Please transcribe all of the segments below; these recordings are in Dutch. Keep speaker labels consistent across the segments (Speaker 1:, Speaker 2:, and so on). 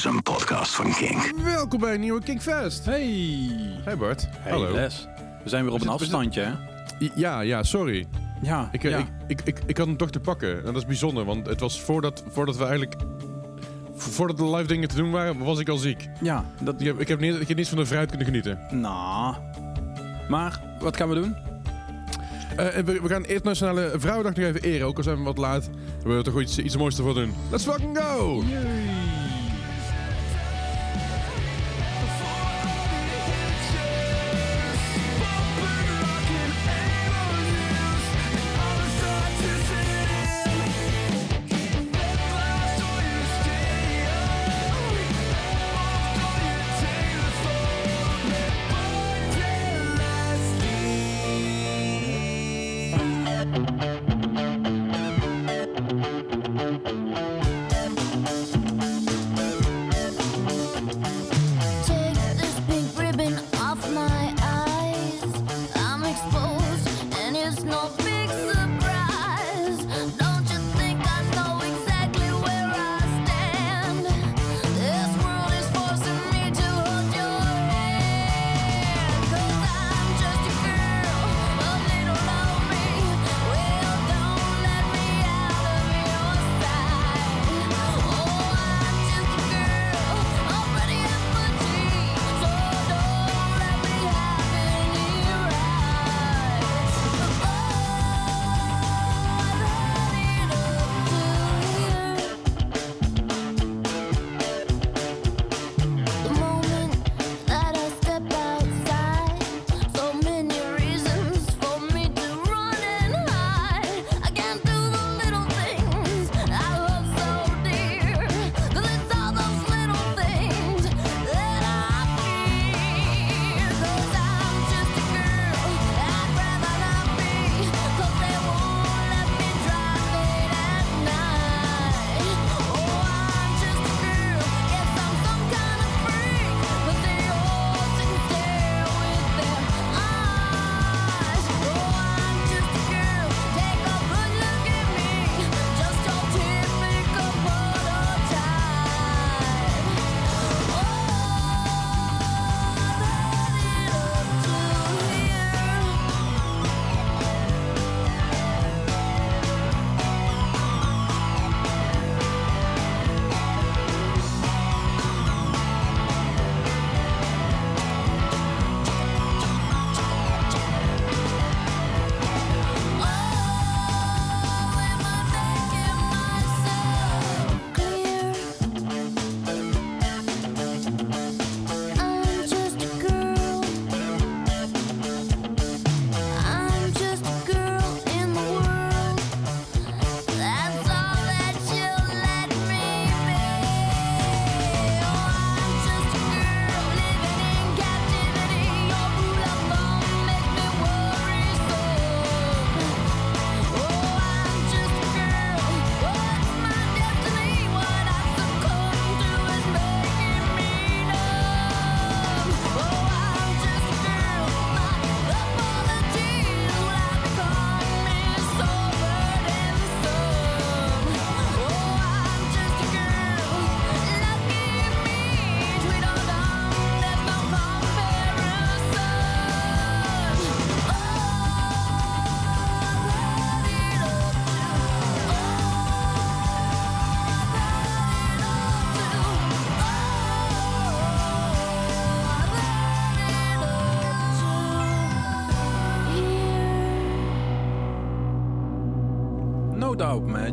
Speaker 1: is een podcast van Kink.
Speaker 2: Welkom bij een nieuwe Kinkfest.
Speaker 3: Hey.
Speaker 2: Hey Bart.
Speaker 3: Hey
Speaker 2: Hallo.
Speaker 3: Les. We zijn weer op een
Speaker 2: zitten- we
Speaker 3: afstandje, hè?
Speaker 2: I- Ja, ja, sorry.
Speaker 3: Ja.
Speaker 2: Ik, eh,
Speaker 3: ja.
Speaker 2: ik, ik, ik, ik had hem toch te pakken. En dat is bijzonder, want het was voordat, voordat we eigenlijk... vo- Voordat de live dingen te doen waren, was ik al ziek.
Speaker 3: ja, dat...
Speaker 2: Ik heb, ik heb, niet, ik heb niet van de fruit kunnen genieten.
Speaker 3: Nou. Maar, wat gaan we doen?
Speaker 2: Eh, en we, we gaan Internationale Vrouwendag nog even eren. Ook al zijn we wat laat. We willen er toch iets, iets moois ervoor doen. Let's fucking go!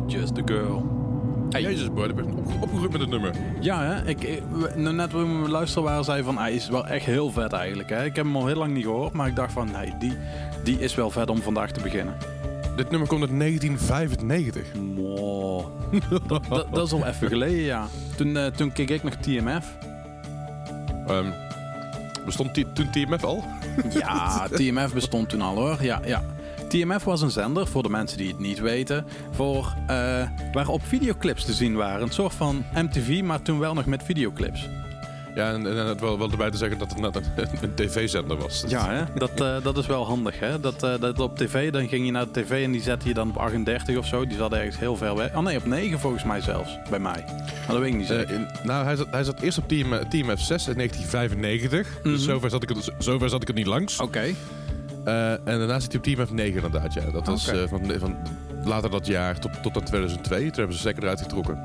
Speaker 4: Just a girl.
Speaker 3: Hey.
Speaker 2: Jezus, Bart, ik ben op, opgegroeid met het nummer.
Speaker 3: Ja, hè? Ik, nou, net toen we luisteren waren, zei van... Hij is wel echt heel vet eigenlijk, hè? Ik heb hem al heel lang niet gehoord. Maar ik dacht van... Nee, die, die is wel vet om vandaag te beginnen.
Speaker 2: Dit nummer komt uit 1995.
Speaker 3: Wow. dat, dat, dat is al even geleden, ja. Toen, eh, toen keek ik nog TMF.
Speaker 2: Ehm, bestond die, toen TMF al?
Speaker 3: Ja, TMF bestond toen al hoor. Ja, ja. TMF was een zender, voor de mensen die het niet weten, voor, eh waarop videoclips te zien waren. Een soort van MTV, maar toen wel nog met videoclips.
Speaker 5: Ja, en, en het wel, wel erbij te zeggen dat het net een, een tv-zender was.
Speaker 3: Ja, hè? Dat, eh, dat is wel handig. Hè? Dat, eh, dat op tv, dan ging je naar de tv en die zette je dan op 38 of zo. Die zat ergens heel ver weg. Oh nee, op 9 volgens mij zelfs, bij mij. Maar dat weet ik niet zeker.
Speaker 5: in- nou, hij zat, hij zat eerst op Team, eh, team F6 in 1995. Dus
Speaker 3: Mhm.
Speaker 5: zover zat, ik er, zover zat ik er niet langs.
Speaker 3: Oké.
Speaker 5: Eh, en daarna zit hij op Team F9 inderdaad. Ja. Dat was eh, van, van later dat jaar tot, tot aan 2002. Toen hebben ze zeker eruit getrokken.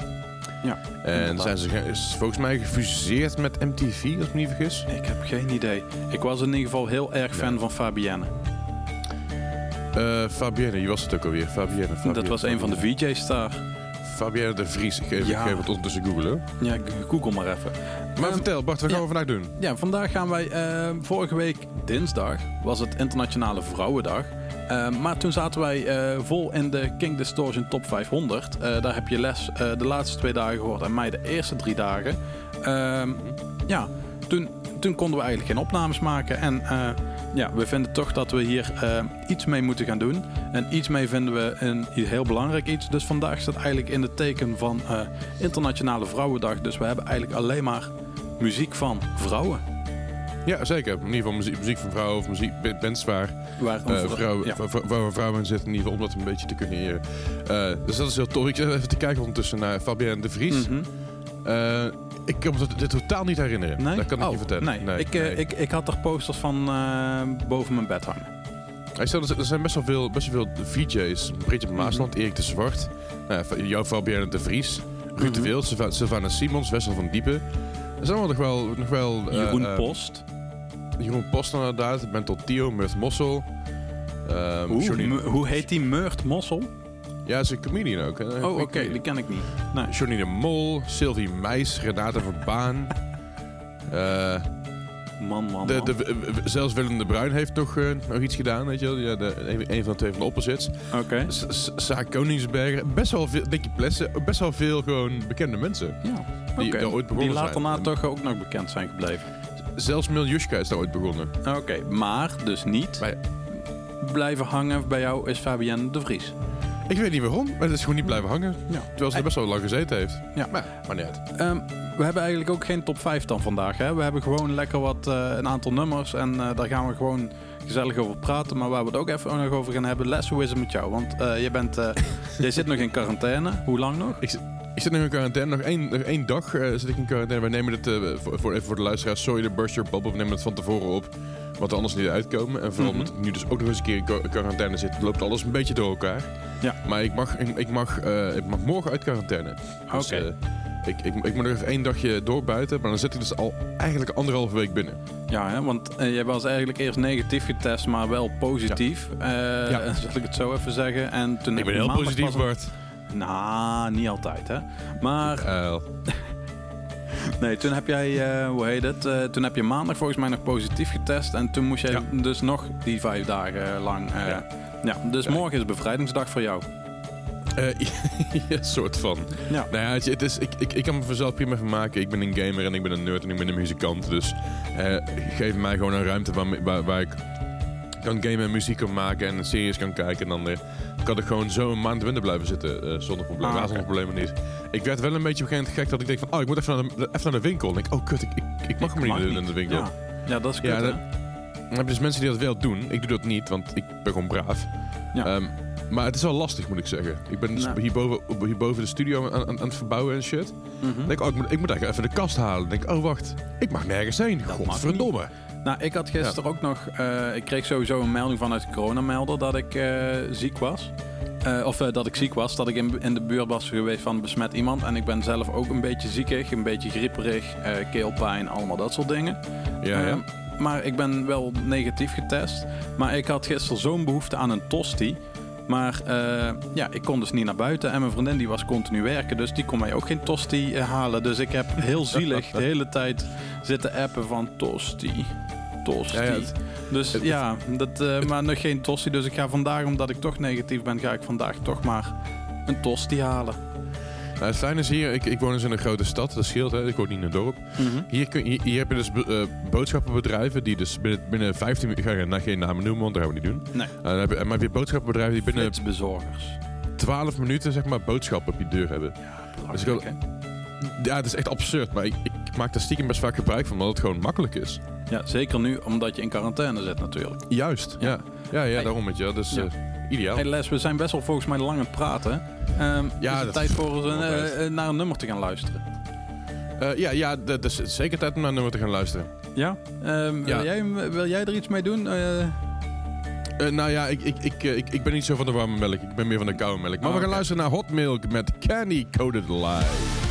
Speaker 3: Ja,
Speaker 5: En
Speaker 3: inderdaad.
Speaker 5: zijn ze is volgens mij gefuseerd met MTV, als ik me niet vergis.
Speaker 3: Ik heb geen idee. Ik was in ieder geval heel erg fan
Speaker 5: Ja.
Speaker 3: van Fabienne.
Speaker 5: Eh Fabienne, wie was het ook alweer? Fabienne. Fabienne
Speaker 3: dat was een van de VJ's daar.
Speaker 5: Fabienne de Vries. Ik geef,
Speaker 3: Ja.
Speaker 5: ik geef het ondertussen googlen.
Speaker 3: Ja, google maar even.
Speaker 5: Maar vertel, Bart, wat gaan
Speaker 3: ja.
Speaker 5: we vandaag doen?
Speaker 3: Ja, vandaag gaan wij. eh, vorige week dinsdag was het Internationale Vrouwendag. Eh, maar toen zaten wij eh, vol in de King Distortion Top 500. Eh, daar heb je les de laatste twee dagen gehoord en mij de eerste drie dagen. Ehm, ja, toen, toen konden we eigenlijk geen opnames maken. En ja, we vinden toch dat we hier eh, iets mee moeten gaan doen. En iets mee vinden we een heel belangrijk iets. Dus vandaag staat eigenlijk in het teken van eh, Internationale Vrouwendag. Dus we hebben eigenlijk alleen maar muziek van vrouwen.
Speaker 5: Ja, zeker. In ieder geval muziek, muziek van vrouwen of muziek bands waar
Speaker 3: Waar vrou-
Speaker 5: vrouwen,
Speaker 3: ja.
Speaker 5: vrouwen in zitten. In ieder geval om dat een beetje te kunnen eren. Eh, dus dat is heel tof. Ik zit even te kijken ondertussen naar Fabienne de Vries.
Speaker 3: Mhm.
Speaker 5: Eh, ik kan me dit totaal niet herinneren.
Speaker 3: Nee?
Speaker 5: Dat kan ik
Speaker 3: Oh,
Speaker 5: je vertellen.
Speaker 3: Nee, ik, eh, Ik, ik had er posters van eh, boven mijn bed hangen.
Speaker 5: Hij stelt, er zijn best wel veel, best wel veel VJ's. Britje van Maasland, Erik de Zwart. Nou, jouw Fabienne de Vries. Ruud de
Speaker 3: Mhm.
Speaker 5: Wild, Sylva- Sylvana Simons, Wessel van Diepen. Er zijn wel nog wel... Nog wel
Speaker 3: Jeroen Post.
Speaker 5: Jeroen Post inderdaad. Mental Tio, Murt Mossel. ehm,
Speaker 3: Hoe,
Speaker 5: Johnny-
Speaker 3: m- hoe heet die Meurt Mossel?
Speaker 5: Ja, is een comedian ook. hè?
Speaker 3: Oh, oké, die ken ik niet. Nee.
Speaker 5: Johnny de Mol, Sylvie Meis, Renate van Baan. Eh,
Speaker 3: Man, man,
Speaker 5: de, zelfs Willem de Bruin heeft nog, eh, nog iets gedaan, weet je wel. Ja, de, een, een van de twee van de opposites.
Speaker 3: Oké.
Speaker 5: S- Saak Koningsberger. Best wel veel, Dickie Plessen. Best wel veel gewoon bekende mensen.
Speaker 3: Ja,
Speaker 5: Die ooit
Speaker 3: Die
Speaker 5: begonnen
Speaker 3: later
Speaker 5: zijn.
Speaker 3: na toch ook nog bekend zijn gebleven.
Speaker 5: Zelfs Miljushka is daar ooit begonnen.
Speaker 3: Oké, maar dus niet blijven hangen bij jou is Fabienne de Vries.
Speaker 5: Ik weet niet waarom, maar het is gewoon niet blijven hangen.
Speaker 3: Ja.
Speaker 5: Terwijl ze er best wel lang gezeten heeft.
Speaker 3: Ja.
Speaker 5: Maar, maar niet uit.
Speaker 3: Ehm, we hebben eigenlijk ook geen top 5 dan vandaag. Hè? We hebben gewoon lekker wat, eh, een aantal nummers en eh, daar gaan we gewoon gezellig over praten. Maar waar we het ook even nog over gaan hebben, Les, hoe is het met jou? Want eh, jij, bent, jij zit nog in quarantaine. Hoe lang nog?
Speaker 5: Ik, zit- ik zit nu in quarantaine. Nog één, nog één dag zit ik in quarantaine. Wij nemen het, voor, voor, even voor de luisteraars, sorry de burst your bubble. We nemen het van tevoren op. Want we anders niet uitkomen. En vooral
Speaker 3: Mhm.
Speaker 5: omdat ik nu dus ook nog eens een keer in qua- quarantaine zit, loopt alles een beetje door elkaar.
Speaker 3: Ja.
Speaker 5: Maar ik mag, ik, ik mag, eh, ik mag morgen uit quarantaine. Dus,
Speaker 3: Oké.
Speaker 5: eh, ik, ik, ik moet nog even één dagje doorbuiten. Maar dan zit ik dus al eigenlijk anderhalve week binnen.
Speaker 3: Ja, hè? want eh, jij was eigenlijk eerst negatief getest, maar wel positief.
Speaker 5: Ja.
Speaker 3: Zal ik het zo even zeggen. En toen
Speaker 5: Ik ben heel positief, Bart.
Speaker 3: Nou, niet altijd hè. Maar nee, toen heb jij, eh, hoe heet het? Eh, toen heb je maandag volgens mij nog positief getest. En toen moest jij
Speaker 5: Ja.
Speaker 3: dus nog die vijf dagen lang. eh, ja.
Speaker 5: Ja.
Speaker 3: dus
Speaker 5: Ja.
Speaker 3: morgen is bevrijdingsdag voor jou.
Speaker 5: Ja, soort van.
Speaker 3: Ja.
Speaker 5: Nou ja, het, is, ik, ik, ik kan me vanzelf prima van maken. Ik ben een gamer en ik ben een nerd en ik ben een muzikant. Dus geef mij gewoon een ruimte waar, waar, waar ik kan gamen en muziek kan maken en series kan kijken. En dan eh, kan ik gewoon zo een maand binnen blijven zitten eh, zonder probleem.
Speaker 3: Ah, oké.
Speaker 5: zonder problemen niet. Ik werd wel een beetje op een gegeven moment gek dat ik denk van... Oh, ik moet even naar de, even naar de winkel. En ik denk, oh kut, ik, ik, ik mag
Speaker 3: mag
Speaker 5: niet in de winkel.
Speaker 3: Ja. ja, dat is kut,
Speaker 5: Ja,
Speaker 3: hè?
Speaker 5: dat- Dan heb je dus mensen die dat wel doen. Ik doe dat niet, want ik ben gewoon braaf.
Speaker 3: Ja.
Speaker 5: Ehm, maar het is wel lastig, moet ik zeggen. Ik ben dus
Speaker 3: Nou.
Speaker 5: hierboven, hierboven de studio aan, aan, aan het verbouwen en shit.
Speaker 3: Mhm.
Speaker 5: Denk ik, oh, ik moet, ik moet eigenlijk even de kast halen. Dan denk oh wacht, ik mag nergens heen.
Speaker 3: mag
Speaker 5: Godverdomme.
Speaker 3: Nou, ik had gisteren ook nog... eh, ik kreeg sowieso een melding vanuit de coronamelder dat ik eh, ziek was. Eh, of dat ik ziek was, dat ik in, in de buurt was geweest van besmet iemand. En ik ben zelf ook een beetje ziekig, een beetje grieperig, keelpijn, allemaal dat soort dingen.
Speaker 5: Ja, ja.
Speaker 3: Maar ik ben wel negatief getest. Maar ik had gisteren zo'n behoefte aan een tosti. Maar eh, ja, ik kon dus niet naar buiten. En mijn vriendin die was continu werken. Dus die kon mij ook geen tosti eh, halen. Dus ik heb heel zielig de hele tijd zitten appen van tosti. Tosti.
Speaker 5: Ja, ja, het-
Speaker 3: dus
Speaker 5: het-
Speaker 3: ja, dat, eh, maar nog geen tosti. Dus ik ga vandaag, omdat ik toch negatief ben, ga ik vandaag toch maar een tosti halen.
Speaker 5: Nou, het fijne is hier, ik, ik woon dus in een grote stad, dat scheelt. Hè? Ik woon niet in een dorp. Mhm. Hier, kun, hier, heb je dus eh, boodschappenbedrijven die dus binnen, binnen 15 minuten... Ik ga nou, geen namen noemen, want dat gaan we niet doen.
Speaker 3: Nee.
Speaker 5: Uh, heb je, eh, maar heb je boodschappenbedrijven die binnen...
Speaker 3: bezorgers.
Speaker 5: 12 minuten zeg maar boodschappen op je deur hebben.
Speaker 3: Ja, dus
Speaker 2: ja, het is echt absurd, maar ik, ik, maak daar stiekem best vaak gebruik van, omdat het gewoon makkelijk is.
Speaker 3: Ja, zeker nu, omdat je in quarantaine zit natuurlijk.
Speaker 2: Juist, ja. Ja, ja, daarom met je. Dus.
Speaker 3: Hey Les, we zijn best wel volgens mij lang aan het praten. Ehm,
Speaker 2: ja,
Speaker 3: is het tijd voor een, eh, eh, naar een nummer te gaan luisteren?
Speaker 2: Eh, ja, ja, dat is zeker tijd om naar een nummer te gaan luisteren.
Speaker 3: Ja? Ehm, wil, jij, wil, jij, er iets mee doen?
Speaker 2: Nou ja, ik, ik, ik, ik, ben niet zo van de warme melk. Ik ben meer van de koude melk. Maar
Speaker 3: ah,
Speaker 2: we gaan luisteren naar Hot Milk met Candy Coated
Speaker 3: Live.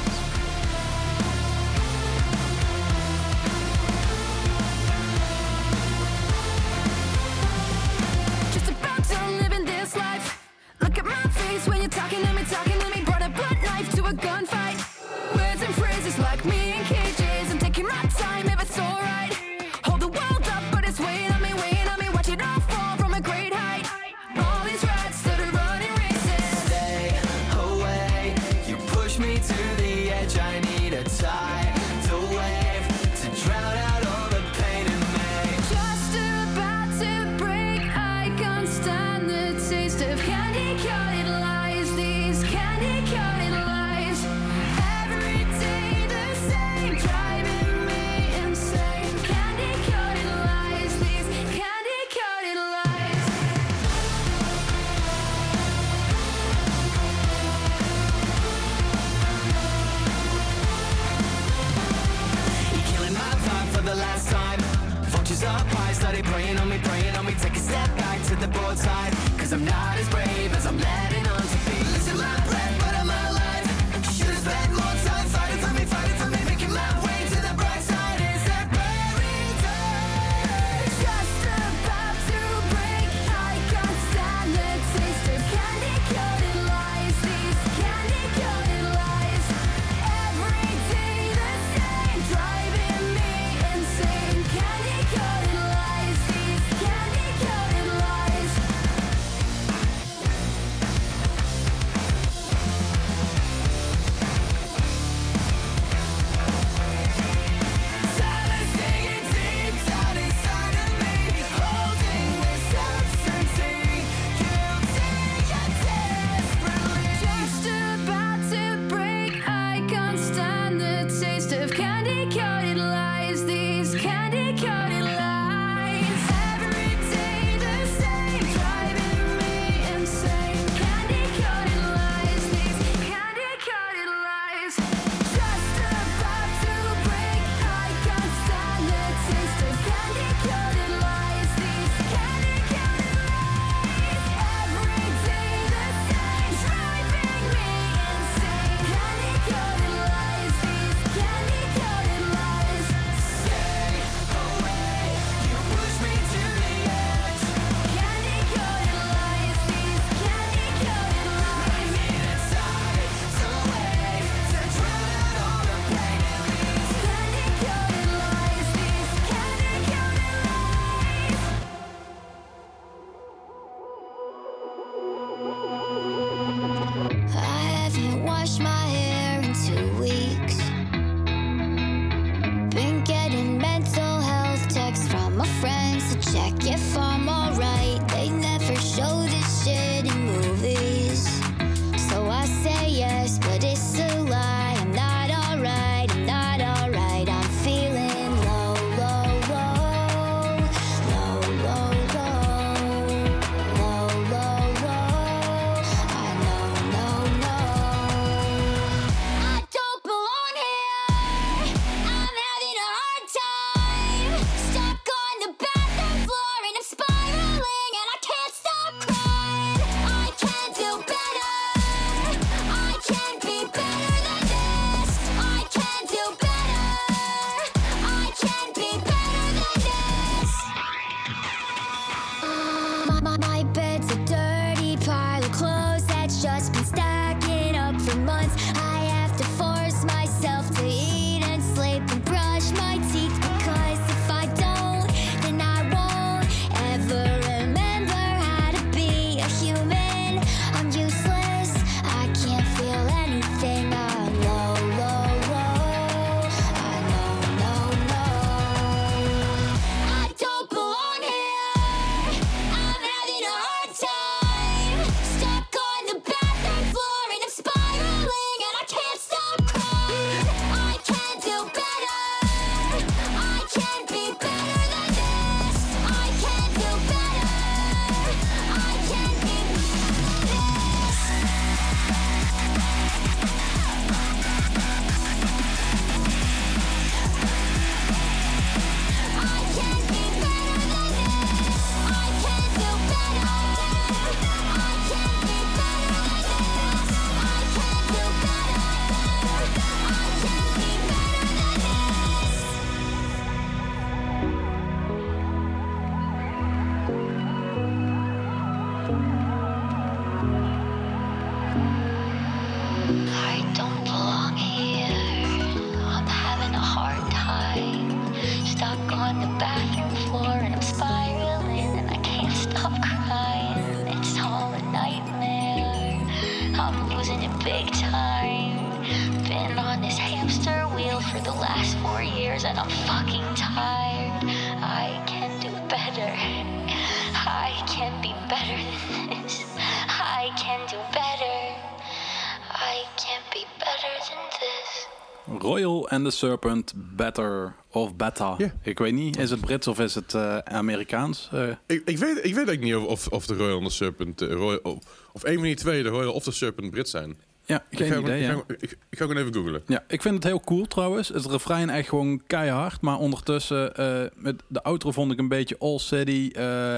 Speaker 3: Serpent, Better of Beta. Ik weet niet, is het Brits of is het eh, Amerikaans? Eh,
Speaker 5: Ik, ik, weet, ik weet eigenlijk niet of, of, of de Royal en de Serpent... eh, Royal, of, of een van die twee, de Royal of de Serpent, Brit zijn.
Speaker 3: ja,
Speaker 5: Ik
Speaker 3: geen
Speaker 5: ga,
Speaker 3: idee.
Speaker 5: ik,
Speaker 3: ja.
Speaker 5: ga, ik, ik ga gewoon even googlen.
Speaker 3: Ja, ik vind het heel cool trouwens. Het refrein echt gewoon keihard. Maar ondertussen, met de outro vond ik een beetje All City,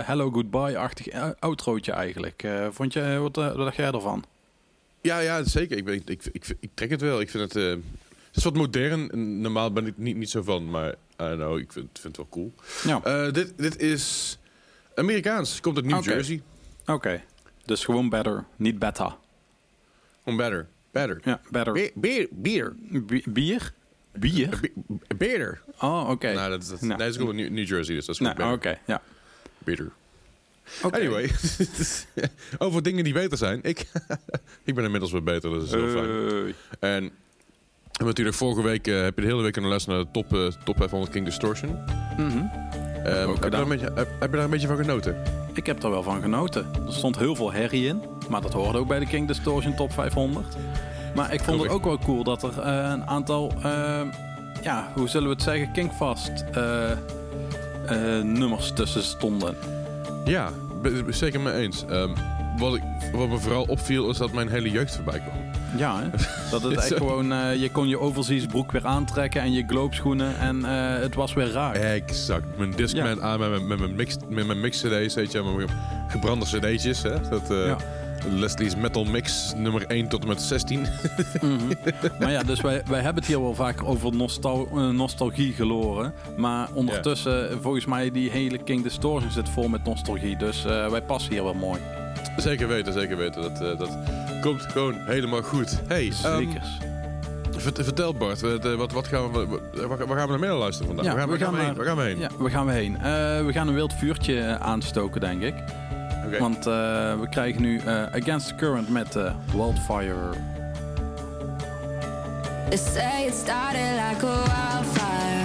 Speaker 3: Hello Goodbye-achtig outrootje eigenlijk. Vond je, wat, wat dacht jij ervan?
Speaker 5: Ja, ja, zeker. Ik, ben, ik, ik, ik, ik trek het wel. Ik vind het... het is wat modern. Normaal ben ik niet, niet zo van, maar know, ik vind, vind het wel cool.
Speaker 3: Ja,
Speaker 5: Eh, dit, dit is Amerikaans. Komt uit New. Jersey.
Speaker 3: oké. Dus gewoon Better, niet Beta.
Speaker 5: Gewoon better. Better.
Speaker 3: Ja, Better.
Speaker 5: Be- Beer. Bier.
Speaker 3: Bi- bier? Bier?
Speaker 5: Be- Beter.
Speaker 3: Oh, oké.
Speaker 5: Nou, dat, dat,
Speaker 3: Nou.
Speaker 5: nee, ze komt uit New, New Jersey, dus dat is goed.
Speaker 3: Nou, oké, ja.
Speaker 5: Bitter.
Speaker 3: Oké.
Speaker 5: Anyway, over dingen die beter zijn. Ik, ik ben inmiddels weer beter, dat is heel fijn. En en natuurlijk vorige week eh, heb je de hele week kunnen luisteren naar de top, eh, top 500 King Distortion.
Speaker 3: mhm.
Speaker 5: Ehm, heb, je daar een beetje, heb, heb je daar een beetje van genoten?
Speaker 3: Ik heb er wel van genoten. Er stond heel veel herrie in. Maar dat hoorde ook bij de King Distortion Top 500. Maar ik vond het ook wel cool dat er eh, een aantal... eh, ja, hoe zullen we het zeggen? Kingfast eh, eh, nummers tussen stonden.
Speaker 5: Ja, zeker mee eens. Ehm, wat, ik, wat me vooral opviel is dat mijn hele jeugd voorbij kwam.
Speaker 3: Ja, hè? dat het echt gewoon... eh, je kon je overseas broek weer aantrekken en je gloopschoenen. En eh, het was weer raar.
Speaker 5: Exact. Mijn Discman aan met, mijn- met, mijn mix, met mijn mix cd's, weet je, met mijn gebrande cd'tjes. Hè? Dat,
Speaker 3: Ja.
Speaker 5: Leslie's Metal Mix nummer 1 tot en met 16.
Speaker 3: Mhm. Maar ja, dus wij, wij hebben het hier wel vaker over nostal, eh, nostalgie geloren. Maar ondertussen, volgens mij, die hele King Distortion zit vol met nostalgie. Dus eh, wij passen hier wel mooi.
Speaker 5: zeker weten, zeker weten. Dat, eh, dat komt gewoon helemaal goed. Hey, ehm,
Speaker 3: Zeker.
Speaker 5: vert- vertel Bart, wat, wat, gaan we, waar, gaan we naar midden luisteren vandaag?
Speaker 3: Ja,
Speaker 5: waar, gaan,
Speaker 3: we
Speaker 5: gaan
Speaker 3: gaan
Speaker 5: we heen? waar gaan we heen?
Speaker 3: Ja, waar gaan we heen? We gaan een wild vuurtje aanstoken, denk ik.
Speaker 5: Oké.
Speaker 3: Want eh, we krijgen nu eh, Against the Current met eh, Wildfire.
Speaker 2: They say it started like a wildfire.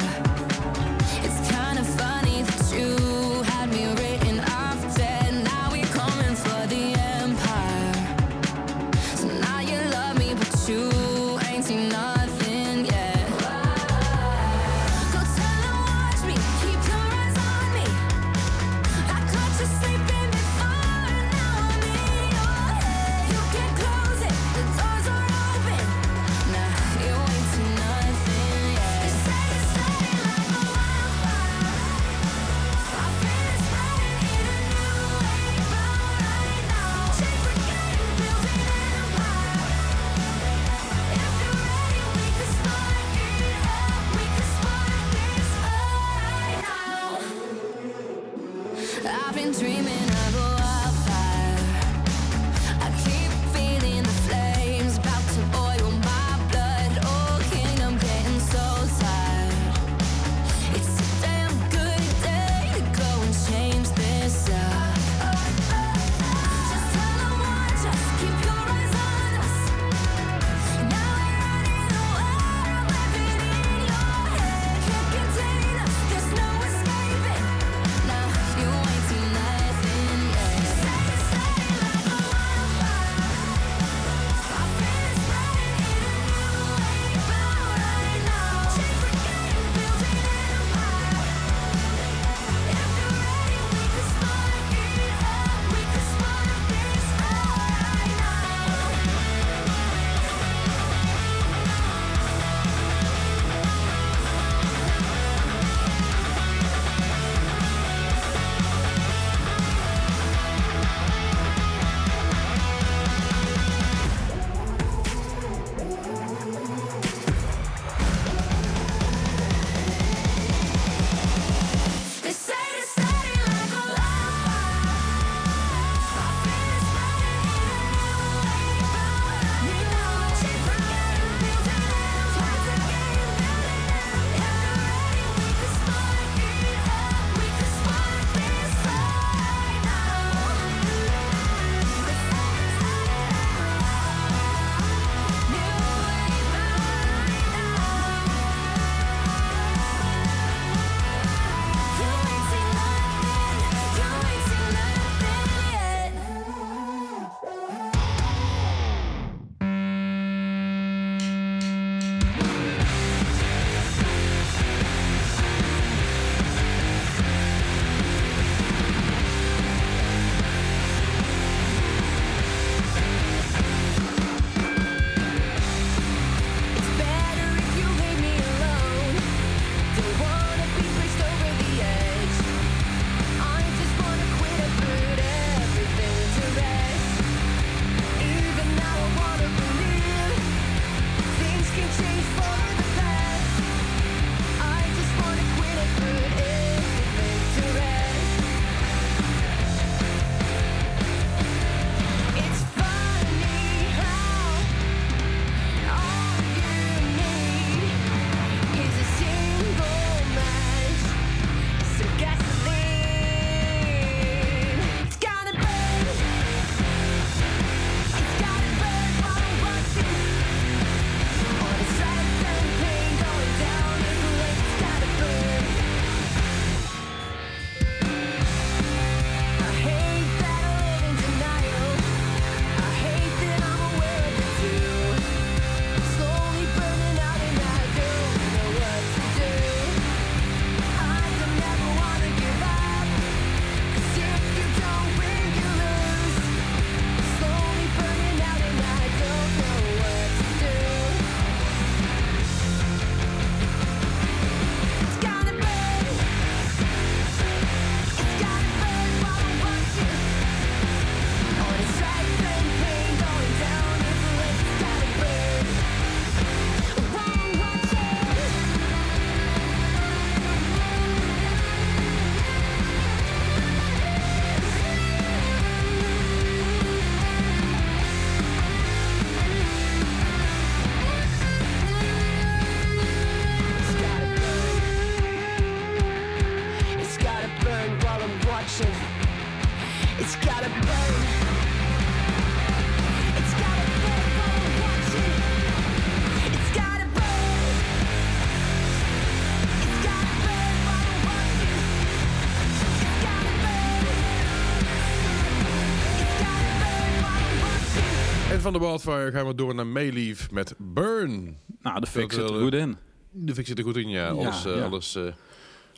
Speaker 5: Van de Wildfire gaan we door naar Mayleaf met Burn.
Speaker 3: Nou, de fix
Speaker 5: Dat
Speaker 3: zit er
Speaker 5: wil,
Speaker 3: goed in.
Speaker 5: De fik zit er goed in, ja. Alles, eh,
Speaker 3: ja.
Speaker 5: alles, eh,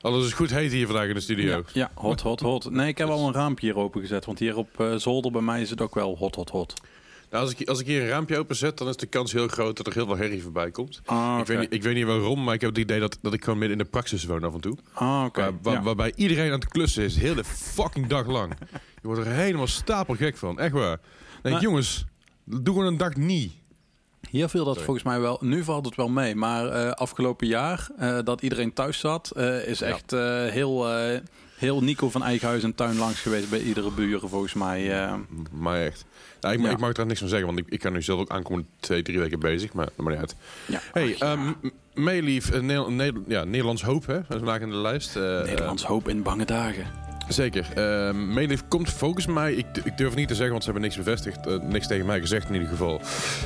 Speaker 5: alles is goed heet hier vandaag in de studio.
Speaker 3: Ja, ja, hot, hot, hot. Nee, ik heb al een raampje hier open gezet, want hier op eh, zolder bij mij is het ook wel hot, hot, hot.
Speaker 5: Nou, als, ik, als ik hier een raampje openzet, dan is de kans heel groot dat er heel veel herrie voorbij komt.
Speaker 3: Ah,
Speaker 5: ik, weet niet, ik weet niet waarom, maar ik heb het idee dat, dat ik gewoon midden in de praxis woon af en toe.
Speaker 3: Ah, oké.
Speaker 5: Waar- waar-
Speaker 3: Ja.
Speaker 5: Waarbij iedereen aan het klussen is, heel de fucking dag lang. Je wordt er helemaal stapelgek van, echt waar.
Speaker 3: Nou-
Speaker 5: jongens, doe gewoon een dag niet.
Speaker 3: Hier viel dat
Speaker 5: Sorry.
Speaker 3: volgens mij wel. Nu valt het wel mee. Maar eh, afgelopen jaar eh, dat iedereen thuis zat, eh, is
Speaker 5: Ja.
Speaker 3: echt eh, heel, eh, heel Nico van eigen huis en tuin langs geweest bij iedere buren volgens mij. eh.
Speaker 5: Maar echt. Nou, ik,
Speaker 3: Ja.
Speaker 5: ik mag er niks van zeggen, want ik, ik kan nu zelf ook aankomen twee, drie weken bezig, maar dat maakt niet uit.
Speaker 3: ja.
Speaker 5: Hey,
Speaker 3: Ach, ja.
Speaker 5: ehm, M- Mayleaf, eh, Nederl- Nederl- ja, Nederlands Hoop, hè? Dat is vandaag in de lijst. Eh,
Speaker 3: Nederlands hoop in bange dagen.
Speaker 5: Zeker. Ehm Mayleaf komt volgens mij, ik, ik durf niet te zeggen, want ze hebben niks bevestigd, eh, niks tegen mij gezegd in ieder geval.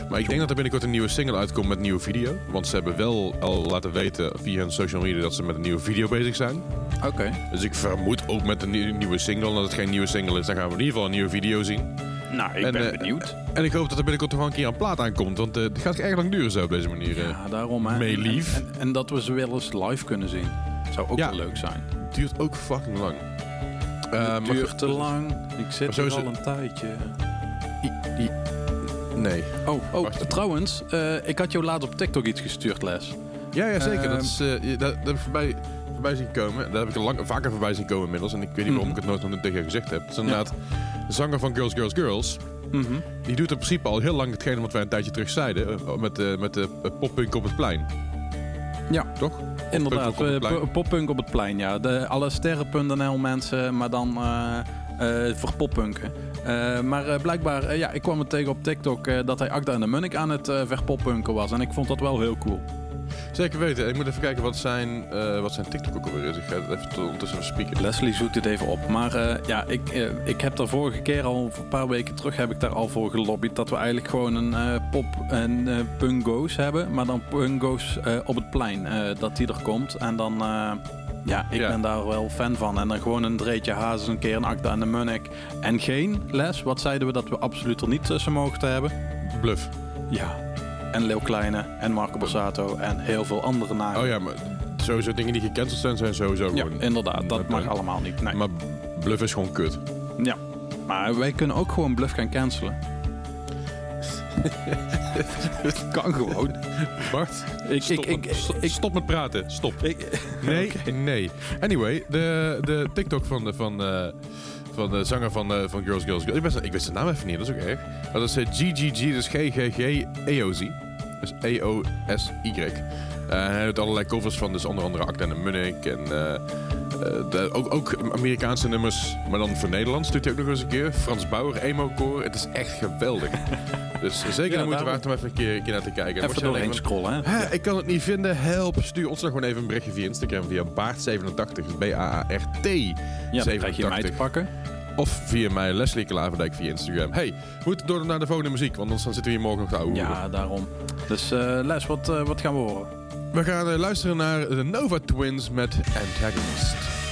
Speaker 5: Maar ik denk dat er binnenkort een nieuwe single uitkomt met een nieuwe video. Want ze hebben wel al laten weten via hun social media dat ze met een nieuwe video bezig zijn.
Speaker 3: Oké.
Speaker 5: Dus ik vermoed ook met een nieuwe, single. En als het geen nieuwe single is, dan gaan we in ieder geval een nieuwe video zien.
Speaker 3: Nou, ik
Speaker 5: En,
Speaker 3: ben
Speaker 5: eh,
Speaker 3: benieuwd.
Speaker 5: En ik hoop dat er binnenkort toch wel een keer een plaat aankomt. Want eh, het gaat erg lang duren zo op deze manier.
Speaker 3: Ja, daarom hè.
Speaker 5: Mayleaf.
Speaker 3: En, dat we ze wel eens live kunnen zien. Zou ook
Speaker 5: Ja.
Speaker 3: wel leuk zijn.
Speaker 5: Het duurt ook fucking lang. Eh,
Speaker 3: het duurt te lang. Ik zit al
Speaker 5: het-
Speaker 3: een tijdje.
Speaker 5: i- i- Nee.
Speaker 3: Oh, oh
Speaker 5: Wacht.
Speaker 3: trouwens. eh, ik had jou laatst op TikTok iets gestuurd, Les.
Speaker 5: Ja, ja zeker. dat,
Speaker 3: Ehm.
Speaker 5: is, eh, dat, dat heb ik voorbij, voorbij zien komen. Dat heb ik lang, vaker voorbij zien komen inmiddels. En ik weet niet waarom
Speaker 3: Mhm.
Speaker 5: ik het nooit nog tegen je gezegd heb. Het is inderdaad de zanger van Girls, Girls, Girls.
Speaker 3: Mhm.
Speaker 5: Die doet in principe al heel lang hetgene wat wij een tijdje terug zeiden. Met, de met de poppunk op het plein.
Speaker 3: Ja.
Speaker 5: Toch?
Speaker 3: Inderdaad,
Speaker 5: Poppunk op het
Speaker 3: eh,
Speaker 5: plein.
Speaker 3: poppunk op het plein, ja. De, alle sterren.nl mensen, maar dan eh, eh, voor poppunken. Maar blijkbaar, ja, ik kwam het tegen op TikTok dat hij Agda en de Munnik aan het verpoppunken was. En ik vond dat wel heel cool.
Speaker 5: Zeker weten. Ik moet even kijken wat zijn, eh, wat zijn TikTok ook alweer is. Ik ga het even ondertussen even spieken.
Speaker 3: Leslie zoekt dit even op. Maar eh, ja, ik, eh, ik heb daar vorige keer al, een paar weken terug, heb ik daar al voor gelobbyd. Dat we eigenlijk gewoon een pop en pungo's hebben. Maar dan pungo's op het plein. dat die er komt. En dan, ja, ik
Speaker 5: Ja.
Speaker 3: ben daar wel fan van. En dan gewoon een Dreetje Hazes, een keer een Akda en de Munnik. En geen les. Wat zeiden we dat we absoluut er niet tussen mochten hebben?
Speaker 5: Bluff.
Speaker 3: Ja. En Leeuw Kleine en Marco Borsato en heel veel andere namen.
Speaker 5: Oh ja, maar sowieso dingen die gecanceld zijn, zijn sowieso
Speaker 3: Ja,
Speaker 5: gewoon...
Speaker 3: inderdaad. Dat mag allemaal niet. Nee.
Speaker 5: Maar Bluff is gewoon kut.
Speaker 3: Ja, maar wij kunnen ook gewoon bluff gaan cancelen. kan gewoon.
Speaker 5: Bart,
Speaker 3: Ik,
Speaker 5: stop,
Speaker 3: ik, ik,
Speaker 5: met,
Speaker 3: ik,
Speaker 5: stop met praten. Stop.
Speaker 3: ik,
Speaker 5: Nee, nee. Anyway, de, de TikTok van de, van, eh, van de zanger van, eh, van Girls, Girls, Girls. Ik, wist, ik wist de naam even niet, dat is ook erg. Maar dat is eh, GGG, dus G-G-G-E-O-Z. Dus E-O-S-Y. Eh, hij doet allerlei covers van dus onder andere Acta en de Munnik. En eh, eh, de, ook, ook Amerikaanse nummers, maar dan voor Nederlands doet hij ook nog eens een keer. Frans Bauer, Emo Core. Het is echt geweldig. dus zeker
Speaker 3: Ja,
Speaker 5: de moeite waard om even een keer, een keer naar te kijken.
Speaker 3: Even doorheen scrollen, hè?
Speaker 5: Hè, ik kan het niet vinden. Help. Stuur ons nog gewoon even een berichtje via Instagram. Via Baart87. dus B-A-A-R-T.
Speaker 3: Ja, dan krijg je mij te pakken.
Speaker 5: Of via mij, Leslie Klaverdijk, via Instagram. Hey, moeten door naar de volgende muziek. Want anders dan zitten we hier morgen nog te ouwe.
Speaker 3: Ja, daarom. Dus eh, Les, wat, eh, wat gaan we horen?
Speaker 5: We gaan eh, luisteren naar de Nova Twins met Antagonist.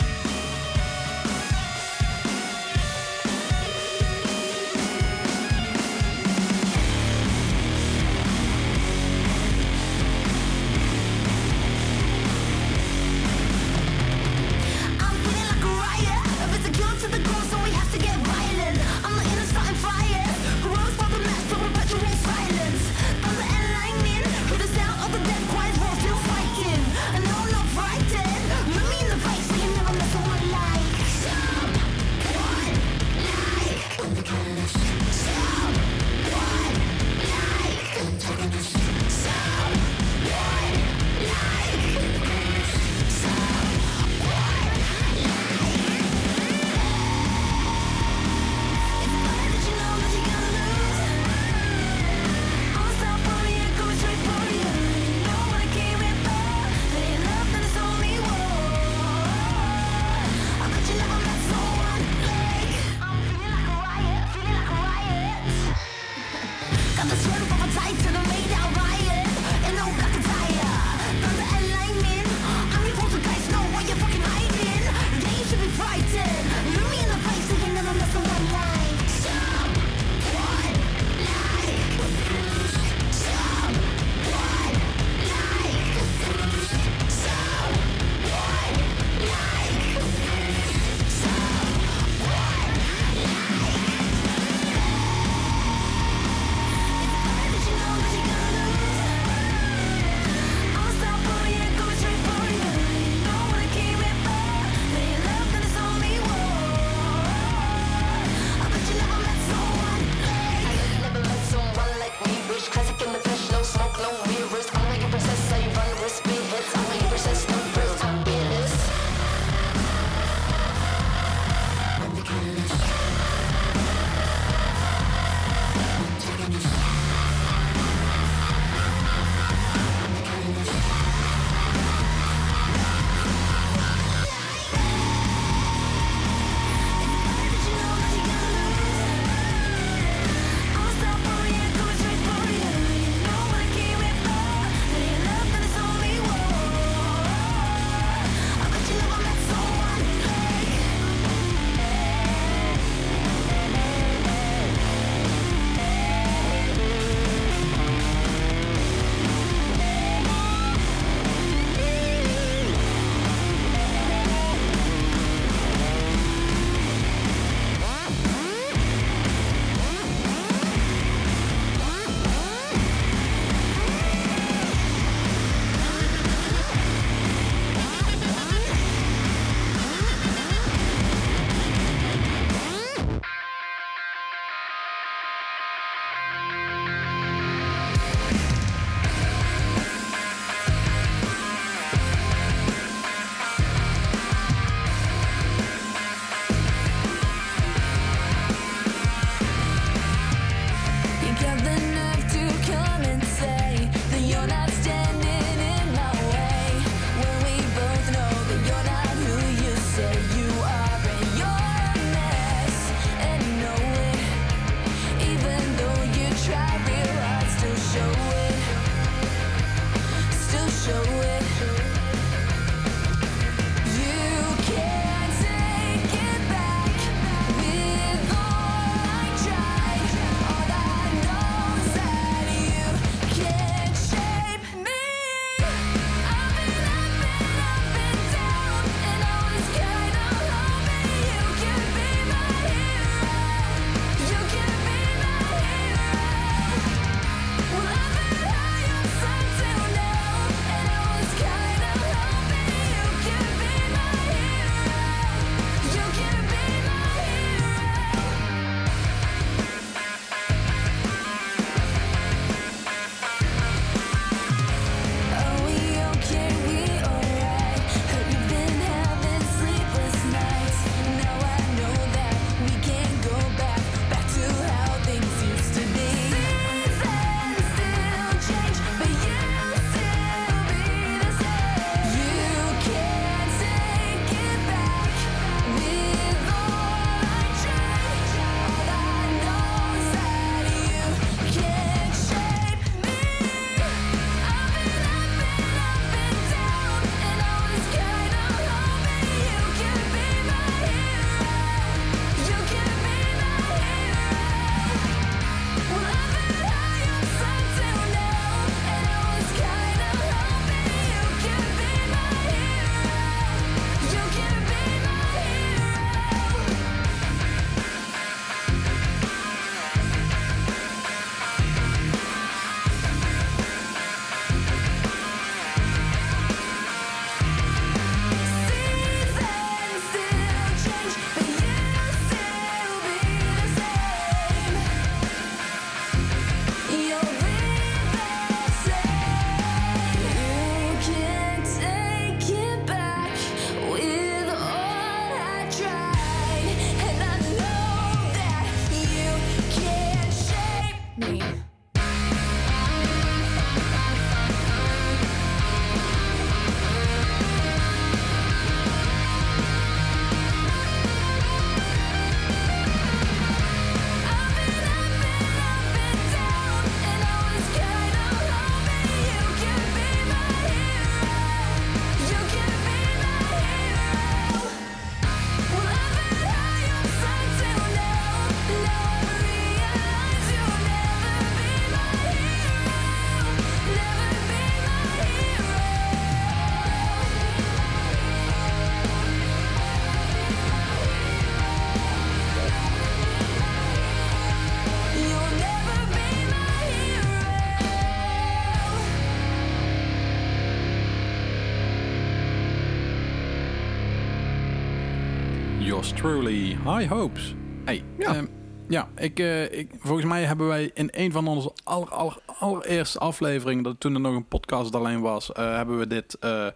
Speaker 3: High Hopes. Hey,
Speaker 5: Ja.
Speaker 3: ja. ja, ik, eh, ik, volgens mij hebben wij in een van onze aller, aller, allereerste afleveringen, dat toen er nog een podcast alleen was, eh, hebben we dit eh,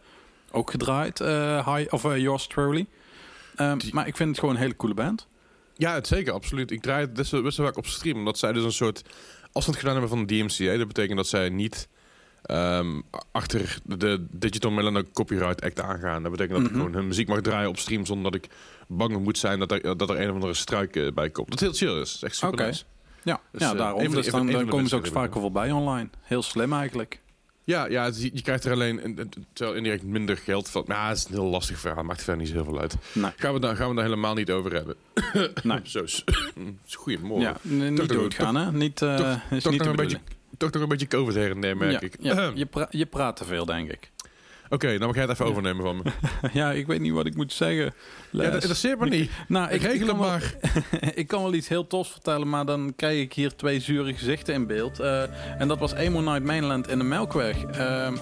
Speaker 3: ook gedraaid. high, of Yours Truly. Ehm,
Speaker 5: Die-
Speaker 3: maar ik vind het gewoon een hele coole band.
Speaker 5: Ja, het zeker, absoluut. Ik draai het best wel, best wel vaak op stream. Omdat zij dus een soort afstand gedaan hebben van de DMCA. Dat betekent dat zij niet ehm, achter de Digital Millennium Copyright Act aangaan. Dat betekent dat ik
Speaker 3: Mhm.
Speaker 5: gewoon hun muziek mag draaien op stream... zonder dat ik bang moet zijn dat er, dat er een of andere struik eh, bij komt. Dat heel chill is. Echt super
Speaker 3: Oké.
Speaker 5: nice.
Speaker 3: Ja,
Speaker 5: Dus,
Speaker 3: ja
Speaker 5: eh,
Speaker 3: daarom.
Speaker 5: de-
Speaker 3: dus dan
Speaker 5: de
Speaker 3: komen ze ook vaker voorbij online. Heel slim eigenlijk.
Speaker 5: Ja, ja het- je, je krijgt er alleen een- een- terwijl indirect minder geld van. Maar ja, het is een heel lastig verhaal. Maakt verder niet zo heel veel uit.
Speaker 3: Nee.
Speaker 5: Gaan we daar, gaan we daar helemaal niet over hebben.
Speaker 3: Nee.
Speaker 5: Zo, is- Goedemorgen.
Speaker 3: Ja, niet doodgaan, hè? Niet,
Speaker 5: toch-
Speaker 3: is
Speaker 5: toch
Speaker 3: niet
Speaker 5: nog een beetje. Toch nog een beetje COVID her en der, merk
Speaker 3: Ja,
Speaker 5: ik.
Speaker 3: ja, je, pra- je praat te veel, denk ik.
Speaker 5: Oké, dan mag jij het even overnemen van me.
Speaker 3: ja, ik weet niet wat ik moet zeggen.
Speaker 5: Ja, dat interesseert me niet.
Speaker 3: nou,
Speaker 5: Ik regel het
Speaker 3: wel-
Speaker 5: maar.
Speaker 3: ik kan wel iets heel tofs vertellen, maar dan krijg ik hier twee zure gezichten in beeld. Eh, en dat was Emo Night Mainland in de Melkweg. Ehm,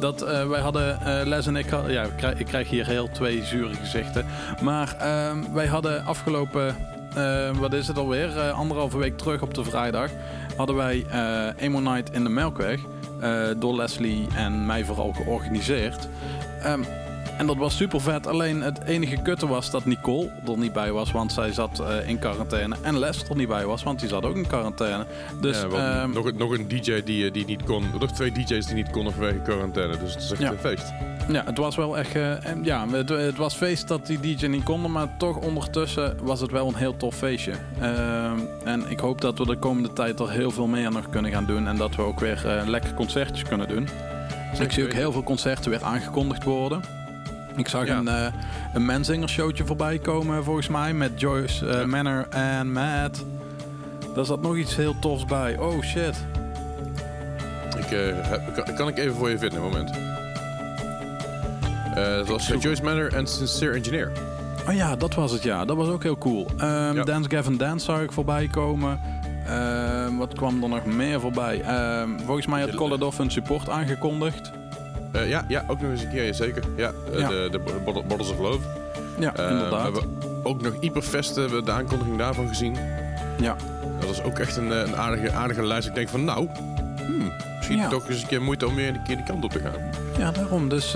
Speaker 3: dat, eh, wij hadden, eh, Les en ik, had- ja, ik krijg, ik krijg hier heel twee zure gezichten. Maar ehm, wij hadden afgelopen, wat is het alweer, anderhalve week terug op de vrijdag, hadden wij eh Emo Night in de Melkweg. eh, door Leslie en mij vooral georganiseerd. Ehm, en dat was super vet. Alleen het enige kutte was dat Nicole er niet bij was, want zij zat eh, in quarantaine. En Les er niet bij was, want die zat ook in quarantaine. Dus
Speaker 5: Ja,
Speaker 3: ehm,
Speaker 5: nog, een- nog een DJ die, eh, die niet kon. Nog twee DJ's die niet konden vanwege quarantaine. Dus het is echt
Speaker 3: Ja.
Speaker 5: een feest.
Speaker 3: ja, het was wel echt. eh, ja, het, het was feest dat die DJ niet konden, maar toch ondertussen was het wel een heel tof feestje. Ehm, en ik hoop dat we de komende tijd er heel veel meer nog kunnen gaan doen en dat we ook weer lekker concertjes kunnen doen. ik zie ook heel veel concerten weer aangekondigd worden. Ik zag
Speaker 5: Ja.
Speaker 3: een, eh een Menzinger showtje voorbij komen volgens mij met Joyce eh,
Speaker 5: Ja.
Speaker 3: Manor en Matt. Daar zat nog iets heel tofs bij. Oh shit.
Speaker 5: Ik, eh, heb- kan, ik even voor je vinden, een moment. Dat was Joyce Manor en Sincere Engineer.
Speaker 3: Oh ja, dat was het ja. Dat was ook heel cool.
Speaker 5: Ja.
Speaker 3: Dance Gavin Dance zag ik voorbij komen. Ehm, wat kwam er nog meer voorbij? Ehm, volgens mij had Koladov een support aangekondigd.
Speaker 5: Eh, ja, ja, ook nog eens een keer, zeker. Ja, eh,
Speaker 3: Ja.
Speaker 5: de, de Bottle- Bottles of Love.
Speaker 3: Ja,
Speaker 5: Eh,
Speaker 3: inderdaad.
Speaker 5: We hebben ook nog Hyperfest, de aankondiging daarvan gezien.
Speaker 3: Ja.
Speaker 5: Dat is ook echt een, een aardige, aardige lijst. Ik denk van, nou, hmm, misschien
Speaker 3: Ja.
Speaker 5: toch eens een keer moeite om weer een keer die kant op te gaan.
Speaker 3: ja, daarom. Dus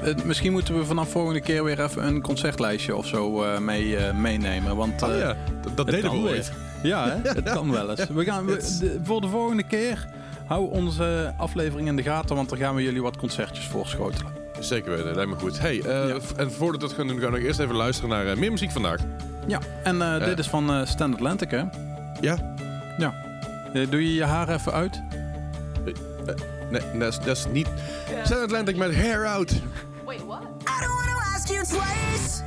Speaker 3: het- misschien moeten we vanaf volgende keer weer even een concertlijstje of zo mee, meenemen. Want
Speaker 5: Oh ja, dat, dat deden we
Speaker 3: weer.
Speaker 5: ooit.
Speaker 3: Ja, hè? het kan wel eens. We gaan, we- de- voor de volgende keer hou onze aflevering in de gaten, want dan gaan we jullie wat concertjes voorschotelen.
Speaker 5: Zeker weten, lijkt me goed. Hey, eh,
Speaker 3: Ja.
Speaker 5: en voordat we dat gaan doen, gaan we nog eerst even luisteren naar eh, meer muziek vandaag.
Speaker 3: Ja, en eh, dit is van eh Stand Atlantic, hè?
Speaker 5: Ja?
Speaker 3: Ja. Doe je je haar even uit?
Speaker 5: Nee, dat is, niet... Stand Atlantic met Hair Out.
Speaker 6: Wait, what?
Speaker 7: I don't wanna ask you twice.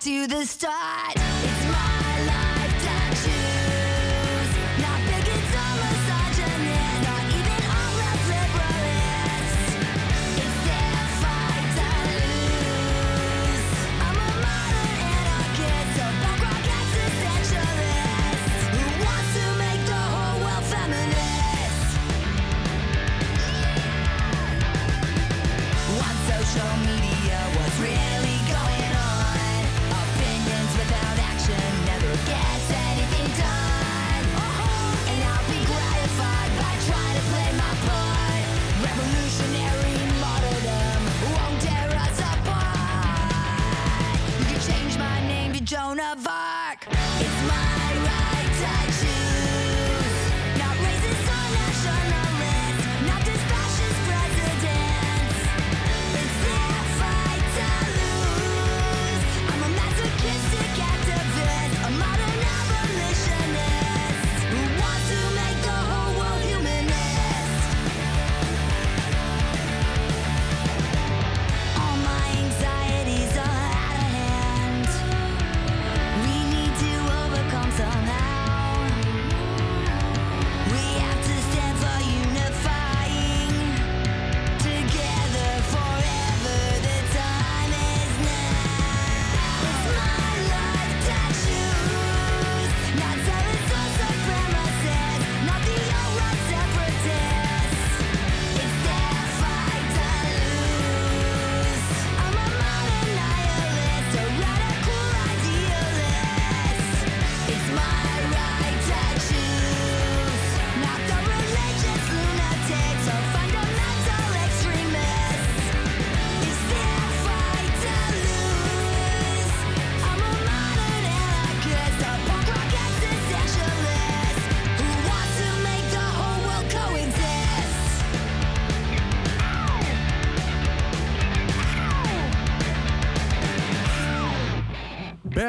Speaker 7: To the start,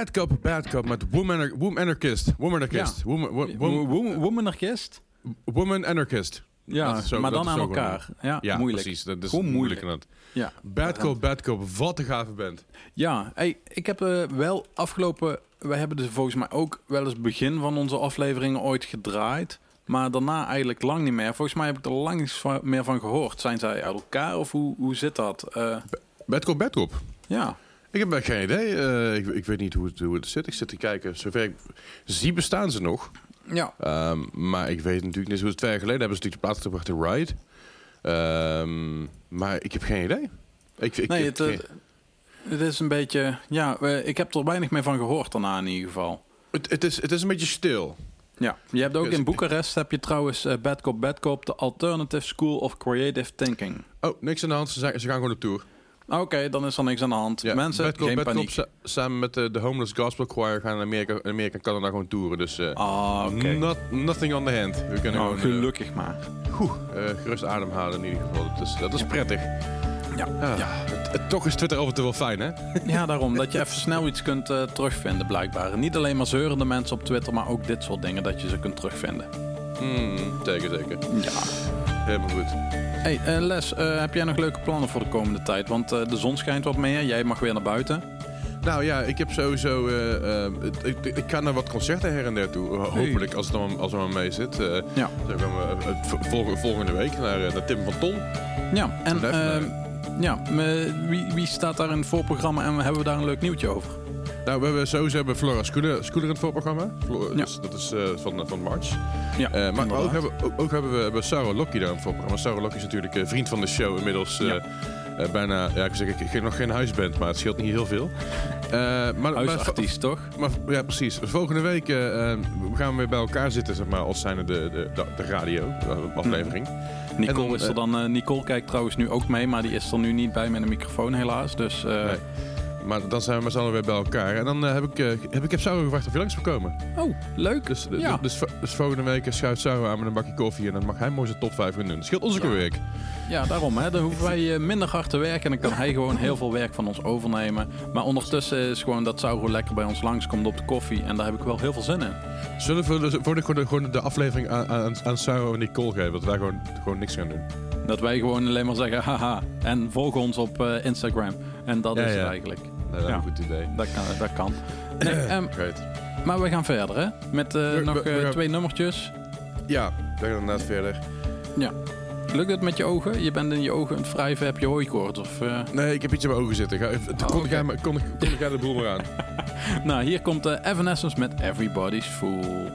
Speaker 5: Bad Cop, Bad Cop met Woman, woman Anarchist. Woman Anarchist.
Speaker 3: Ja.
Speaker 5: Woman, wo- wo-
Speaker 3: Wo- wo- Womanarchist?
Speaker 5: woman Anarchist.
Speaker 3: Ja,
Speaker 5: Dat zo-
Speaker 3: maar
Speaker 5: dat
Speaker 3: dan aan elkaar. Ja,
Speaker 5: Ja,
Speaker 3: moeilijk.
Speaker 5: precies. Dat is moeilijk.
Speaker 3: moeilijk.
Speaker 5: inderdaad.
Speaker 3: Ja.
Speaker 5: Bad Cop, Bad Cop. Wat een gave band.
Speaker 3: Ja, hey, ik heb eh, wel afgelopen... Wij hebben dus volgens mij ook wel eens begin van onze afleveringen ooit gedraaid. Maar daarna eigenlijk lang niet meer. Volgens mij heb ik er lang niets van- meer van gehoord. Zijn zij uit elkaar of hoe, hoe zit dat? Eh,
Speaker 5: Bad Cop, Bad Cop.
Speaker 3: ja,
Speaker 5: Ik heb echt geen idee. Eh, ik, ik weet niet hoe het, hoe het zit. Ik zit te kijken. Zover ik zie bestaan ze nog.
Speaker 3: ja.
Speaker 5: Ehm, maar ik weet natuurlijk niet. Zoals twee jaar geleden hebben ze natuurlijk de plaats gebracht in Ride. Ehm, maar ik heb geen idee. Ik, ik,
Speaker 3: nee, het, eh, het is een beetje... Ja, ik heb er weinig meer van gehoord daarna in ieder geval.
Speaker 5: het, het, is, het is een beetje stil.
Speaker 3: Ja, je hebt ook
Speaker 5: Dus-
Speaker 3: in Boekarest heb je trouwens eh, Bad Cop Bad Cop, de Alternative School of Creative Thinking.
Speaker 5: Oh, niks aan de hand. Ze gaan gewoon op tour.
Speaker 3: Oké, dan is er niks aan de hand.
Speaker 5: Ja,
Speaker 3: Mensen,
Speaker 5: Bad
Speaker 3: geen
Speaker 5: Bad
Speaker 3: paniek.
Speaker 5: sa- samen met de, de Homeless Gospel Choir gaan in Amerika, in Amerika en Canada gewoon toeren. Dus eh,
Speaker 3: Ah,
Speaker 5: not, nothing on the hand. We kunnen
Speaker 3: Nou,
Speaker 5: gewoon eh,
Speaker 3: gelukkig maar.
Speaker 5: Oeh, eh, gerust ademhalen in ieder geval. Dat is, dat is prettig.
Speaker 3: Ja,
Speaker 5: Ja,
Speaker 3: ja.
Speaker 5: het- het- toch is Twitter af en toe wel fijn, hè?
Speaker 3: ja, daarom. Dat je even snel iets kunt terugvinden, blijkbaar. Niet alleen maar zeurende mensen op Twitter, maar ook dit soort dingen dat je ze kunt terugvinden.
Speaker 5: Mm, zeker, zeker.
Speaker 3: Ja.
Speaker 5: Helemaal goed.
Speaker 3: Hey, eh, Les, eh, heb jij nog leuke plannen voor de komende tijd? Want eh, de zon schijnt wat meer. Jij mag weer naar buiten.
Speaker 5: Nou ja, ik heb sowieso... ik, ik, ga naar wat concerten her en der toe. Hopelijk, als het dan als het maar mee zit.
Speaker 3: Ja.
Speaker 5: Dan gaan we eh, v- vol- volgende week naar, naar Tim van Ton.
Speaker 3: Ja, en ehm, ja, wie, wie staat daar in het voorprogramma en hebben we daar een leuk nieuwtje over?
Speaker 5: Nou, we hebben sowieso bij Flora Scooter, in het voorprogramma.
Speaker 3: Ja.
Speaker 5: dus dat is eh, van, van March.
Speaker 3: Ja,
Speaker 5: Eh, maar ook hebben, ook, ook hebben we bij Sarah Lokkie daar in het voorprogramma. Sarah Lokkie is natuurlijk eh, vriend van de show. Inmiddels eh,
Speaker 3: Ja.
Speaker 5: eh, bijna, ja, ik zeg, ik, ik nog geen huisband, maar het scheelt niet heel veel. Eh, maar, maar,
Speaker 3: Huisartiest, toch?
Speaker 5: maar ja, precies. Volgende week eh, eh, gaan we weer bij elkaar zitten, zeg maar, als zijnde de, de, de, de radio eh, aflevering.
Speaker 3: Nicole
Speaker 5: En dan,
Speaker 3: is er
Speaker 5: eh,
Speaker 3: dan. eh, Nicole kijkt trouwens nu ook mee, maar die is er nu niet bij met een microfoon helaas. Dus eh,
Speaker 5: Nee. Maar dan zijn we met z'n allen weer bij elkaar. En dan eh, heb ik, eh, heb ik heb Sarah gevraagd of je langs wil komen.
Speaker 3: oh, leuk.
Speaker 5: Dus, dus,
Speaker 3: Ja.
Speaker 5: dus, dus volgende week schuift Sarah aan met een bakje koffie. En dan mag hij mooi zijn top 5 gaan doen. Dat scheelt ons ook
Speaker 3: Ja.
Speaker 5: een week.
Speaker 3: Ja, daarom. Hè. Dan hoeven wij eh, minder hard te werken en dan kan hij gewoon heel veel werk van ons overnemen. Maar ondertussen is gewoon dat Sauro lekker bij ons langskomt op de koffie. En daar heb ik wel heel veel zin in.
Speaker 5: Zullen we de, voor de, gewoon de, gewoon de aflevering aan, aan, aan Sarah en Nicole geven? Dat wij gewoon, gewoon niks gaan doen.
Speaker 3: Dat wij gewoon alleen maar zeggen haha. En volg ons op eh, Instagram. En dat
Speaker 5: Ja,
Speaker 3: is
Speaker 5: ja.
Speaker 3: het eigenlijk.
Speaker 5: Dat is een goed idee.
Speaker 3: Dat kan. Dat kan. Nee, ehm, maar we gaan verder hè. Met eh,
Speaker 5: We-
Speaker 3: nog
Speaker 5: we- we
Speaker 3: eh,
Speaker 5: gaan-
Speaker 3: twee nummertjes.
Speaker 5: Ja, we gaan inderdaad verder.
Speaker 3: Ja. Lukt het met je ogen? Je bent in je ogen aan het wrijven. Heb je hooikoorts? Of, eh?
Speaker 5: Nee, ik heb iets in mijn ogen zitten. Ga,
Speaker 3: Oh,
Speaker 5: kon, maar- kon, de boel maar aan?
Speaker 3: Nou, hier komt eh, Evanescence met Everybody's Fool.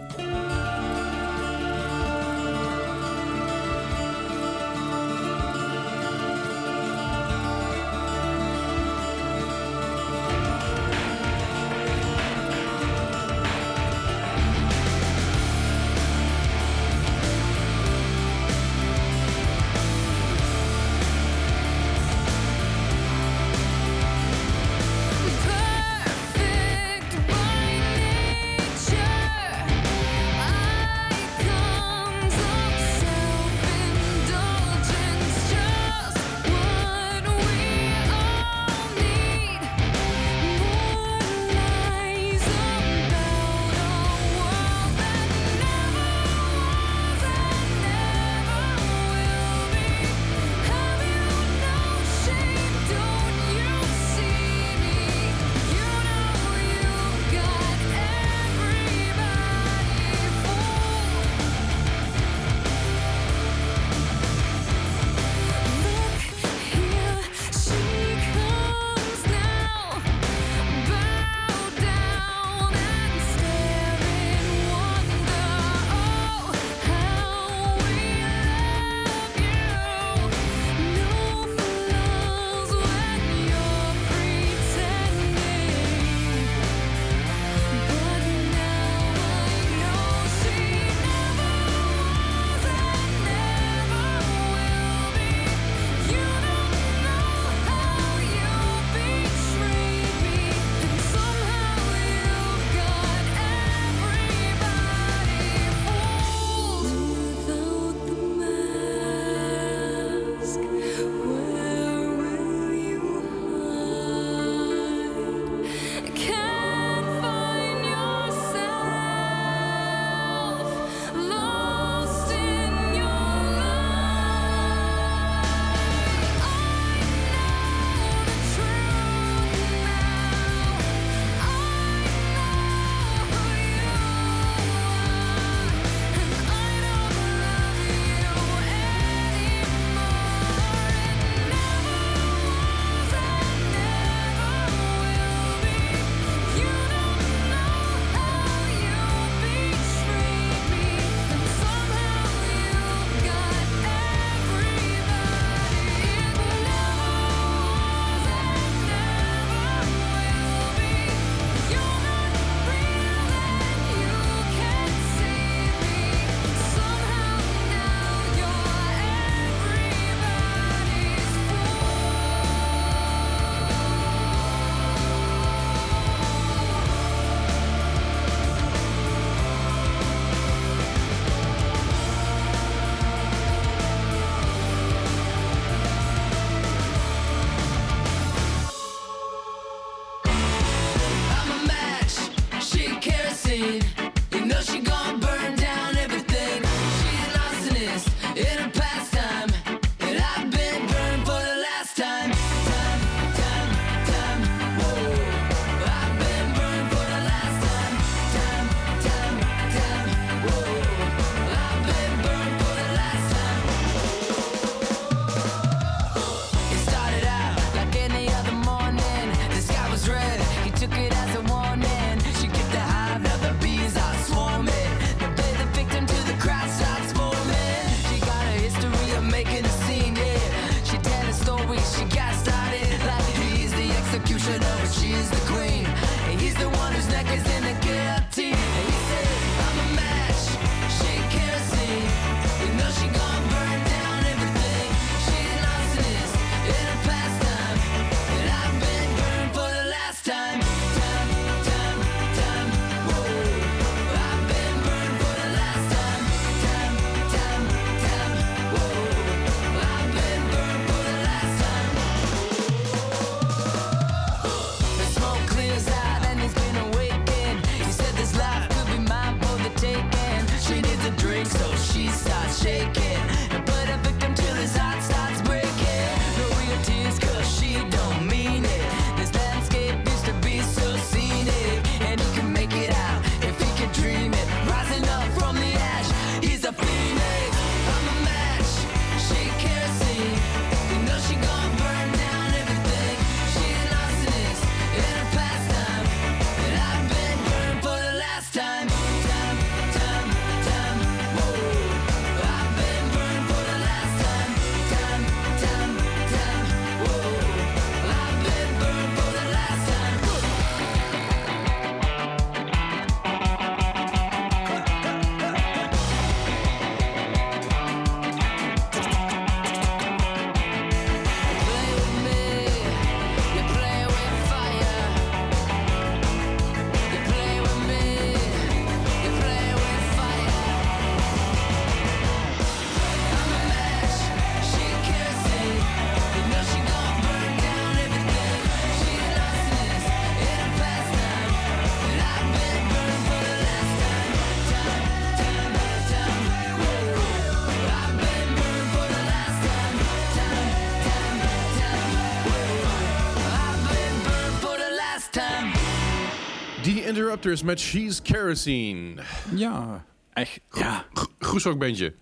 Speaker 5: Interrupters met She's Kerosene.
Speaker 3: Ja, echt. Ja,
Speaker 5: Groesrockbandje.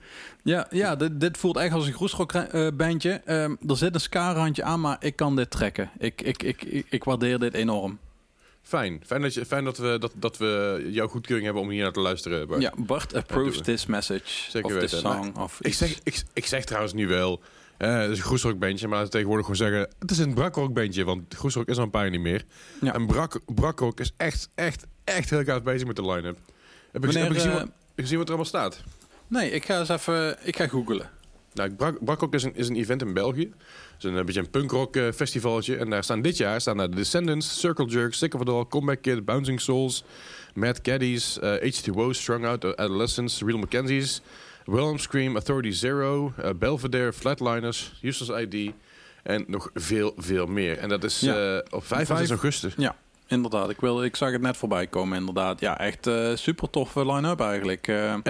Speaker 3: ja, ja dit, dit voelt echt als een groesrock-bandje. Ehm, er zit een ska-randje aan, maar ik kan dit trekken. Ik, ik, ik, ik, ik waardeer dit enorm.
Speaker 5: Fijn. Fijn dat, je, fijn dat, we, dat, dat we jouw goedkeuring hebben om hier naar te luisteren. Bart.
Speaker 3: Ja, Bart approves this message
Speaker 5: Zeker
Speaker 3: of this
Speaker 5: weten.
Speaker 3: song. Of
Speaker 5: Ik zeg, ik, ik zeg trouwens nu wel... eh, het is een groesrockbandje, maar laten we tegenwoordig gewoon zeggen... Het is een brakrockbandje, want groesrock is al een paar jaar niet meer.
Speaker 3: Ja.
Speaker 5: En brak, brakrock is echt, echt, echt heel gaaf bezig met de line-up. Heb je gezien,
Speaker 3: eh,
Speaker 5: wat, heb je gezien wat er allemaal staat?
Speaker 3: Nee, ik ga eens even... Ik ga googlen.
Speaker 5: Nou, Brak, Brakrock is een, is een event in België. Het is een, een beetje een punkrock eh, festivaltje. En daar staan dit jaar staan daar de Descendants, Circle Jerk, Sick of It All, Comeback Kid, Bouncing Souls, Mad Caddies, eh, H2O, Strung Out, Adolescents, Real Mackenzies, Wilhelm Scream, Authority Zero, eh, Belvedere, Flatliners, Useless ID en nog veel, veel meer. En dat is
Speaker 3: Ja.
Speaker 5: eh, op 5 en 6
Speaker 3: Vijf-
Speaker 5: augustus.
Speaker 3: Ja, inderdaad. Ik, wil, ik zag het net voorbij komen, inderdaad. Ja, echt eh, super toffe line-up eigenlijk.
Speaker 5: Ja,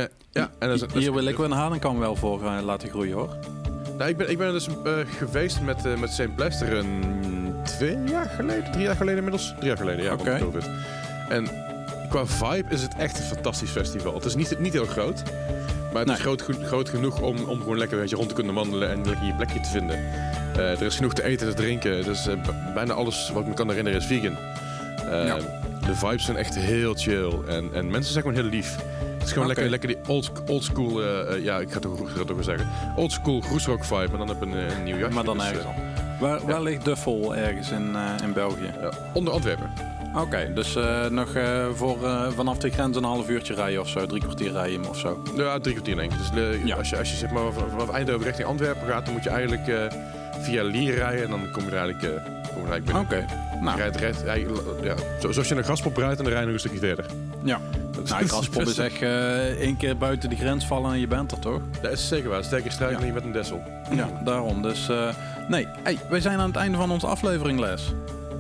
Speaker 5: en dat is,
Speaker 3: hier wil ik wel een haringkam wel voor laten groeien, hoor.
Speaker 5: Nou, ik ben, ik ben dus geweest met, met St. Plaster een twee jaar geleden, drie jaar geleden inmiddels. Drie jaar geleden, ja,
Speaker 3: Oké.
Speaker 5: COVID. En qua vibe is het echt een fantastisch festival. Het is niet, niet heel groot, maar het
Speaker 3: Nee.
Speaker 5: is groot, groot genoeg om, om gewoon lekker weet je, rond te kunnen wandelen en lekker je plekje te vinden. Eh, er is genoeg te eten en te drinken. Dus eh, bijna alles wat ik me kan herinneren is vegan. Eh,
Speaker 3: Ja.
Speaker 5: De vibes zijn echt heel chill en, en mensen zijn gewoon heel lief. Het is gewoon lekker, lekker die old, old school, ja, ik ga het ook, wel zeggen. Old school groesrock vibe, maar dan op een, eh, een nieuw jasje.
Speaker 3: Maar dan
Speaker 5: Dus,
Speaker 3: ergens dan. Waar, waar ligt Duffel ergens in, in België?
Speaker 5: onder Antwerpen.
Speaker 3: Oké, dus eh, nog eh, voor, eh, vanaf de grens een half uurtje rijden of zo, drie kwartier rijden of zo.
Speaker 5: Ja, drie kwartier denk ik. Dus
Speaker 3: Ja.
Speaker 5: als, je, als je zeg maar vanaf Eindhoven richting Antwerpen gaat, dan moet je eigenlijk via Lier rijden en dan kom je er eigenlijk, kom je er eigenlijk binnen.
Speaker 3: Oké,
Speaker 5: Je
Speaker 3: nou,
Speaker 5: rijdt, rijdt, eigenlijk, ja, zo- zoals je een graspop rijdt en dan rij je nog een stukje verder.
Speaker 3: ja.
Speaker 5: Dat
Speaker 3: Nou, Graspop is echt eh, één keer buiten de grens vallen en je bent er toch?
Speaker 5: Dat is zeker waar. Sterker struik
Speaker 3: Ja.
Speaker 5: je met een dessel.
Speaker 3: Ja, daarom. Dus nee, hey, wij zijn aan het einde van onze aflevering, Les.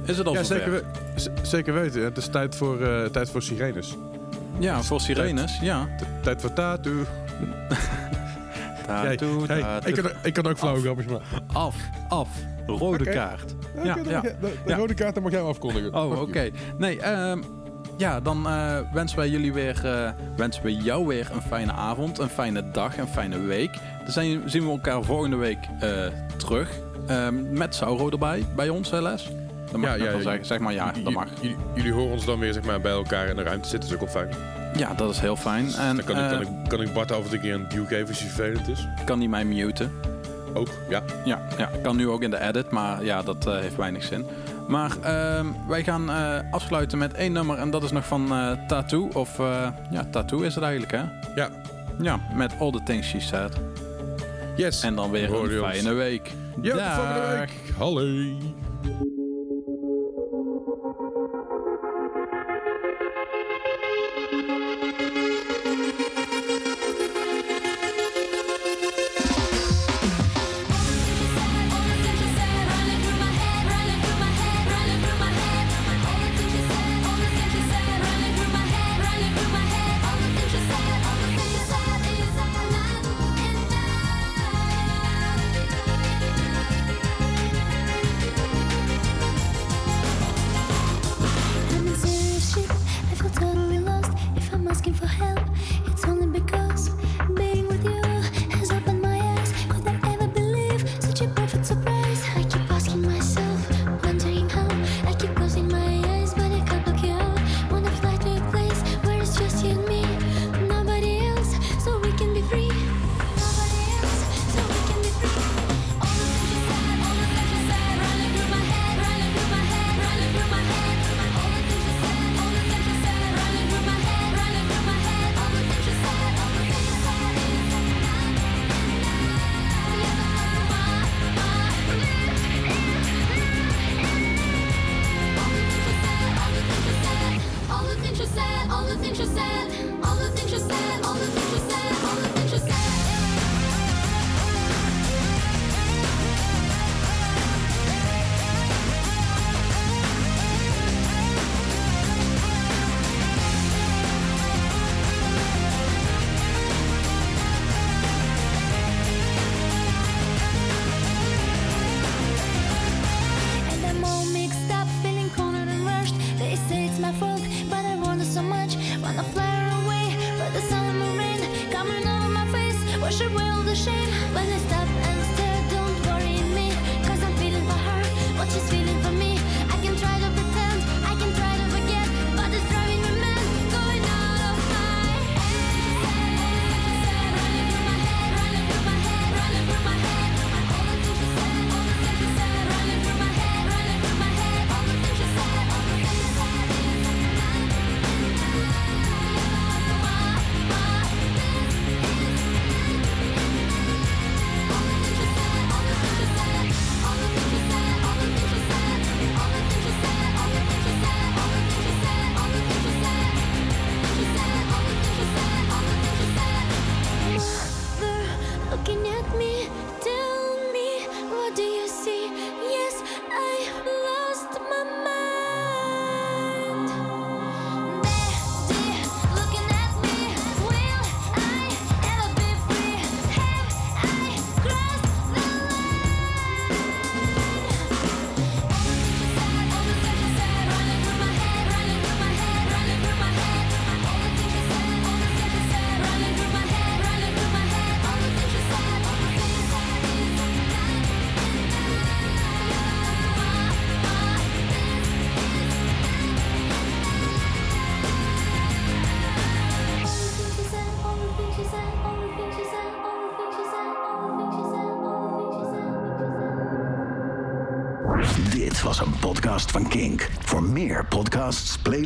Speaker 3: Is het al
Speaker 5: Ja, zeker, we- zeker weten. Het is tijd voor, eh, tijd voor sirenes.
Speaker 3: Ja, voor sirenes, ja.
Speaker 5: T- tijd voor tattoo.
Speaker 3: Tattoo,
Speaker 5: Hey, ik, kan, ik kan ook flauwe grapjes maken.
Speaker 3: Af, af. Rode kaart.
Speaker 5: Ja,
Speaker 3: Ja, ja.
Speaker 5: De, de
Speaker 3: Ja.
Speaker 5: rode kaart, dan mag jij afkondigen.
Speaker 3: Oh, oké. Nee, ehm, ja, dan eh, wensen wij jullie weer, eh, wensen we jou weer een fijne avond, een fijne dag, een fijne week. Dan zijn, zien we elkaar volgende week terug. Ehm, met Sauro erbij, bij ons, hè, Les? Dat mag
Speaker 5: Ja, ja,
Speaker 3: zeggen. Zeg maar ja, dat mag.
Speaker 5: Jullie, horen ons dan weer zeg maar, bij elkaar in de ruimte zitten. Dat is ook wel fijn.
Speaker 3: Ja, dat is heel fijn. En
Speaker 5: dan kan, ik,
Speaker 3: eh,
Speaker 5: kan, ik, kan ik Bart af en toe een keer een duw geven als hij vervelend is.
Speaker 3: kan die mij muten.
Speaker 5: Ook, ja.
Speaker 3: Ja, ja, kan nu ook in de edit, maar ja, dat eh, heeft weinig zin. Maar ehm, wij gaan eh, afsluiten met één nummer en dat is nog van Tattoo. Of ja, Tattoo is het eigenlijk, hè?
Speaker 5: Ja.
Speaker 3: Ja, met All the Things She Said.
Speaker 5: Yes.
Speaker 3: En dan weer een
Speaker 5: ons.
Speaker 3: fijne week.
Speaker 5: Ja, volgende week. Hallo.
Speaker 1: Worship will the shame when it's done.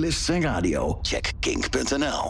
Speaker 1: Playlists en radio, check kink.nl.